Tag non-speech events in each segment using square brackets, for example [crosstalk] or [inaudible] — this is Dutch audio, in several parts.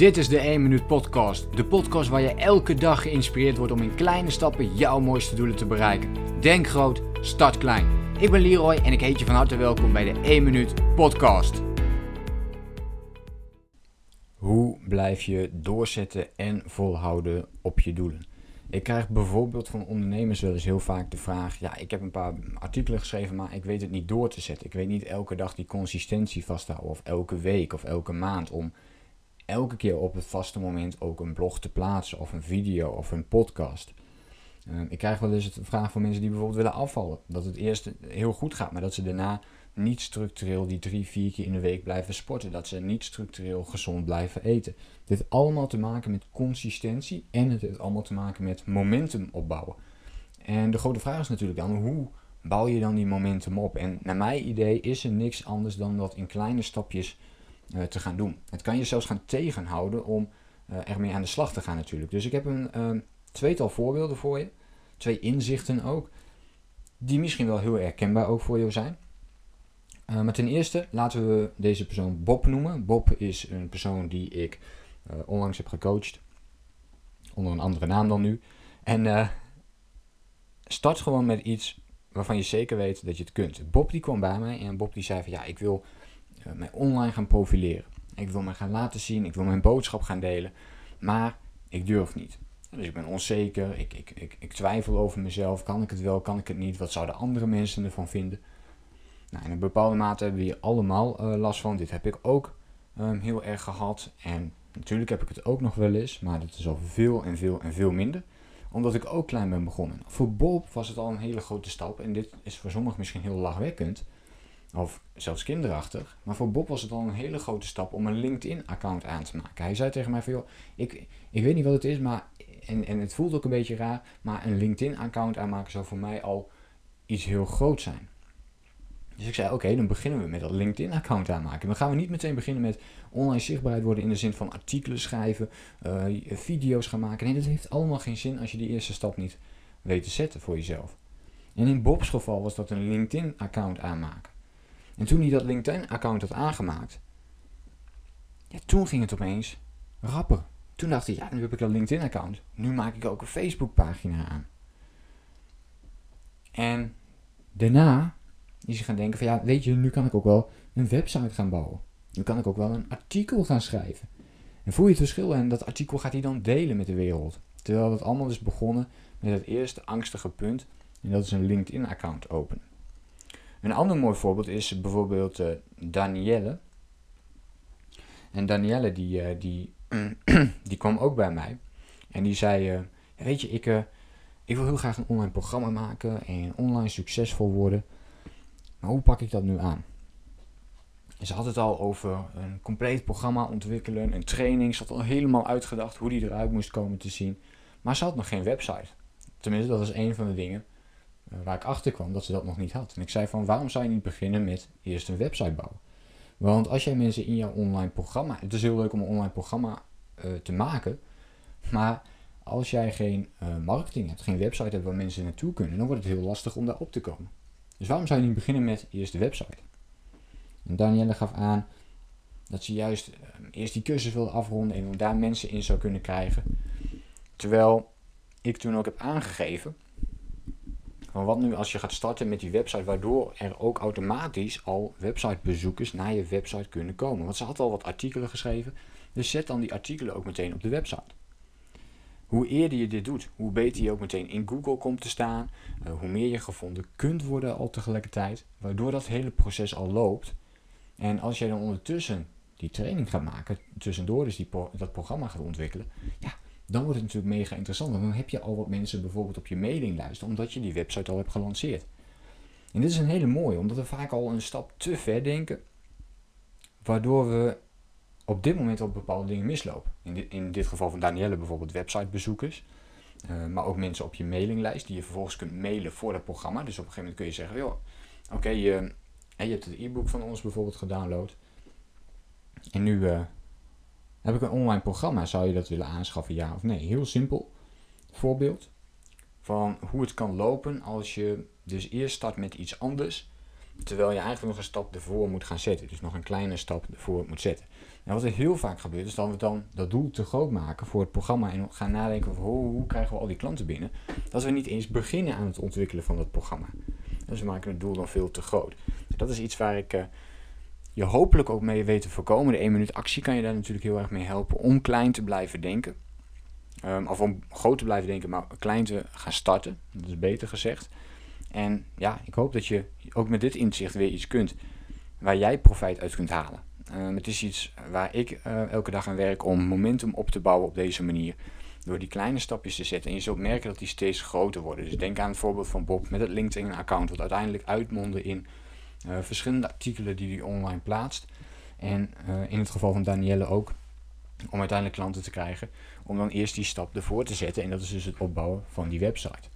Dit is de 1 Minuut Podcast. De podcast waar je elke dag geïnspireerd wordt om in kleine stappen jouw mooiste doelen te bereiken. Denk groot, start klein. Ik ben Leroy en ik heet je van harte welkom bij de 1 Minuut Podcast. Hoe blijf je doorzetten en volhouden op je doelen? Ik krijg bijvoorbeeld van ondernemers wel eens heel vaak de vraag: ja, ik heb een paar artikelen geschreven, maar ik weet het niet door te zetten. Ik weet niet elke dag die consistentie vasthouden, of elke week of elke maand om elke keer op het vaste moment ook een blog te plaatsen, of een video of een podcast. Ehm, ik krijg wel eens de vraag van mensen die bijvoorbeeld willen afvallen. Dat het eerst heel goed gaat, maar dat ze daarna niet structureel die drie, vier keer in de week blijven sporten. Dat ze niet structureel gezond blijven eten. Dit allemaal te maken met consistentie en het heeft allemaal te maken met momentum opbouwen. En de grote vraag is natuurlijk dan, hoe bouw je dan die momentum op? En naar mijn idee is er niks anders dan dat in kleine stapjes te gaan doen. Het kan je zelfs gaan tegenhouden om uh, ermee aan de slag te gaan natuurlijk. Dus ik heb een uh, tweetal voorbeelden voor je. Twee inzichten ook. Die misschien wel heel herkenbaar ook voor jou zijn. Maar ten eerste laten we deze persoon Bob noemen. Bob is een persoon die ik onlangs heb gecoacht. Onder een andere naam dan nu. En start gewoon met iets waarvan je zeker weet dat je het kunt. Bob die kwam bij mij en Bob die zei van ja, ik wil mij online gaan profileren. Ik wil me gaan laten zien, ik wil mijn boodschap gaan delen. Maar ik durf niet. Dus ik ben onzeker, ik, ik, ik, ik twijfel over mezelf. Kan ik het wel, kan ik het niet? Wat zouden andere mensen ervan vinden? Nou, in een bepaalde mate hebben we hier allemaal uh, last van. Dit heb ik ook um, heel erg gehad. En natuurlijk heb ik het ook nog wel eens, maar dat is al veel en veel en veel minder. Omdat ik ook klein ben begonnen. Voor Bob was het al een hele grote stap. En dit is voor sommigen misschien heel lachwekkend. Of zelfs kinderachtig. Maar voor Bob was het al een hele grote stap om een LinkedIn-account aan te maken. Hij zei tegen mij van, joh, ik, ik weet niet wat het is, maar... En, en het voelt ook een beetje raar, maar een LinkedIn-account aanmaken zou voor mij al iets heel groot zijn. Dus ik zei, oké, dan beginnen we met dat LinkedIn-account aanmaken. Dan gaan we niet meteen beginnen met online zichtbaarheid worden in de zin van artikelen schrijven, uh, video's gaan maken. Nee, dat heeft allemaal geen zin als je die eerste stap niet weet te zetten voor jezelf. En in Bob's geval was dat een LinkedIn-account aanmaken. En toen hij dat LinkedIn-account had aangemaakt, ja, toen ging het opeens rapper. Toen dacht hij, ja, nu heb ik dat LinkedIn-account. Nu maak ik ook een Facebook-pagina aan. En daarna die zich gaan denken van ja, weet je, nu kan ik ook wel een website gaan bouwen. Nu kan ik ook wel een artikel gaan schrijven. En voel je het verschil en dat artikel gaat hij dan delen met de wereld. Terwijl het allemaal is begonnen met het eerste angstige punt en dat is een LinkedIn-account openen. Een ander mooi voorbeeld is bijvoorbeeld uh, Danielle. En Danielle die, uh, die, [clears throat] die kwam ook bij mij en die zei, uh, weet je, ik, ik wil heel graag een online programma maken en online succesvol worden. Maar hoe pak ik dat nu aan? Ze had het al over een compleet programma ontwikkelen, een training. Ze had al helemaal uitgedacht hoe die eruit moest komen te zien. Maar ze had nog geen website. Tenminste, dat was een van de dingen eh, waar ik achter kwam dat ze dat nog niet had. En ik zei van waarom zou je niet beginnen met eerst een website bouwen? Want als jij mensen in jouw online programma. Het is heel leuk om een online programma uh, te maken. Maar als jij geen uh, marketing hebt, geen website hebt waar mensen naartoe kunnen, dan wordt het heel lastig om daar op te komen. Dus waarom zou je niet beginnen met eerst de website? En Danielle gaf aan dat ze juist uh, eerst die cursus wilde afronden en daar mensen in zou kunnen krijgen. Terwijl ik toen ook heb aangegeven van wat nu als je gaat starten met die website, waardoor er ook automatisch al websitebezoekers naar je website kunnen komen. Want ze had al wat artikelen geschreven, dus zet dan die artikelen ook meteen op de website. Hoe eerder je dit doet, hoe beter je ook meteen in Google komt te staan, uh, hoe meer je gevonden kunt worden al tegelijkertijd, waardoor dat hele proces al loopt. En als jij dan ondertussen die training gaat maken, tussendoor dus die dat programma gaat ontwikkelen, ja, dan wordt het natuurlijk mega interessant. Want dan heb je al wat mensen bijvoorbeeld op je mailinglijst, omdat je die website al hebt gelanceerd. En dit is een hele mooie, omdat we vaak al een stap te ver denken, waardoor we op dit moment op bepaalde dingen mislopen. In dit, in dit geval van Danielle bijvoorbeeld websitebezoekers. Uh, maar ook mensen op je mailinglijst die je vervolgens kunt mailen voor dat programma. Dus op een gegeven moment kun je zeggen, joh, oké, okay, je, je hebt het e-book van ons bijvoorbeeld gedownload. En nu uh, heb ik een online programma. Zou je dat willen aanschaffen, ja of nee? Heel simpel voorbeeld van hoe het kan lopen als je dus eerst start met iets anders Terwijl je eigenlijk nog een stap ervoor moet gaan zetten. Dus nog een kleine stap ervoor moet zetten. En wat er heel vaak gebeurt, is dat we dan dat doel te groot maken voor het programma en gaan nadenken over hoe, hoe krijgen we al die klanten binnen. Dat we niet eens beginnen aan het ontwikkelen van dat programma. Dus we maken het doel dan veel te groot. Dat is iets waar ik uh, je hopelijk ook mee weet te voorkomen. De 1 minuut actie kan je daar natuurlijk heel erg mee helpen om klein te blijven denken. Um, of om groot te blijven denken, maar klein te gaan starten. Dat is beter gezegd. En ja, ik hoop dat je ook met dit inzicht weer iets kunt waar jij profijt uit kunt halen. Um, het is iets waar ik uh, elke dag aan werk om momentum op te bouwen op deze manier. Door die kleine stapjes te zetten. En je zult merken dat die steeds groter worden. Dus denk aan het voorbeeld van Bob met het LinkedIn-account, wat uiteindelijk uitmondde in verschillende artikelen die hij online plaatst. En uh, in het geval van Danielle ook, om uiteindelijk klanten te krijgen. Om dan eerst die stap ervoor te zetten. En dat is dus het opbouwen van die website.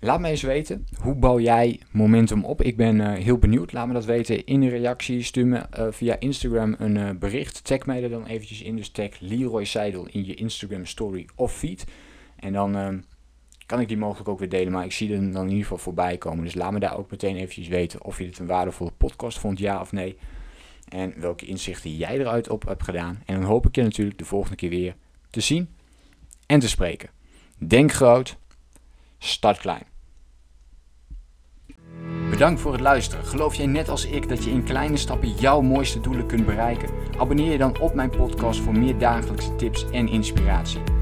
Laat me eens weten, hoe bouw jij momentum op? Ik ben uh, heel benieuwd. Laat me dat weten in de reactie. Stuur me via Instagram een bericht. Tag mij er dan eventjes in. Dus tag Leroy Seidel in je Instagram story of feed. En dan ehm, kan ik die mogelijk ook weer delen. Maar ik zie er dan in ieder geval voorbij komen. Dus laat me daar ook meteen eventjes weten of je dit een waardevolle podcast vond, ja of nee. En welke inzichten jij eruit op hebt gedaan. En dan hoop ik je natuurlijk de volgende keer weer te zien en te spreken. Denk groot, start klein. Bedankt voor het luisteren. Geloof jij net als ik dat je in kleine stappen jouw mooiste doelen kunt bereiken? Abonneer je dan op mijn podcast voor meer dagelijkse tips en inspiratie.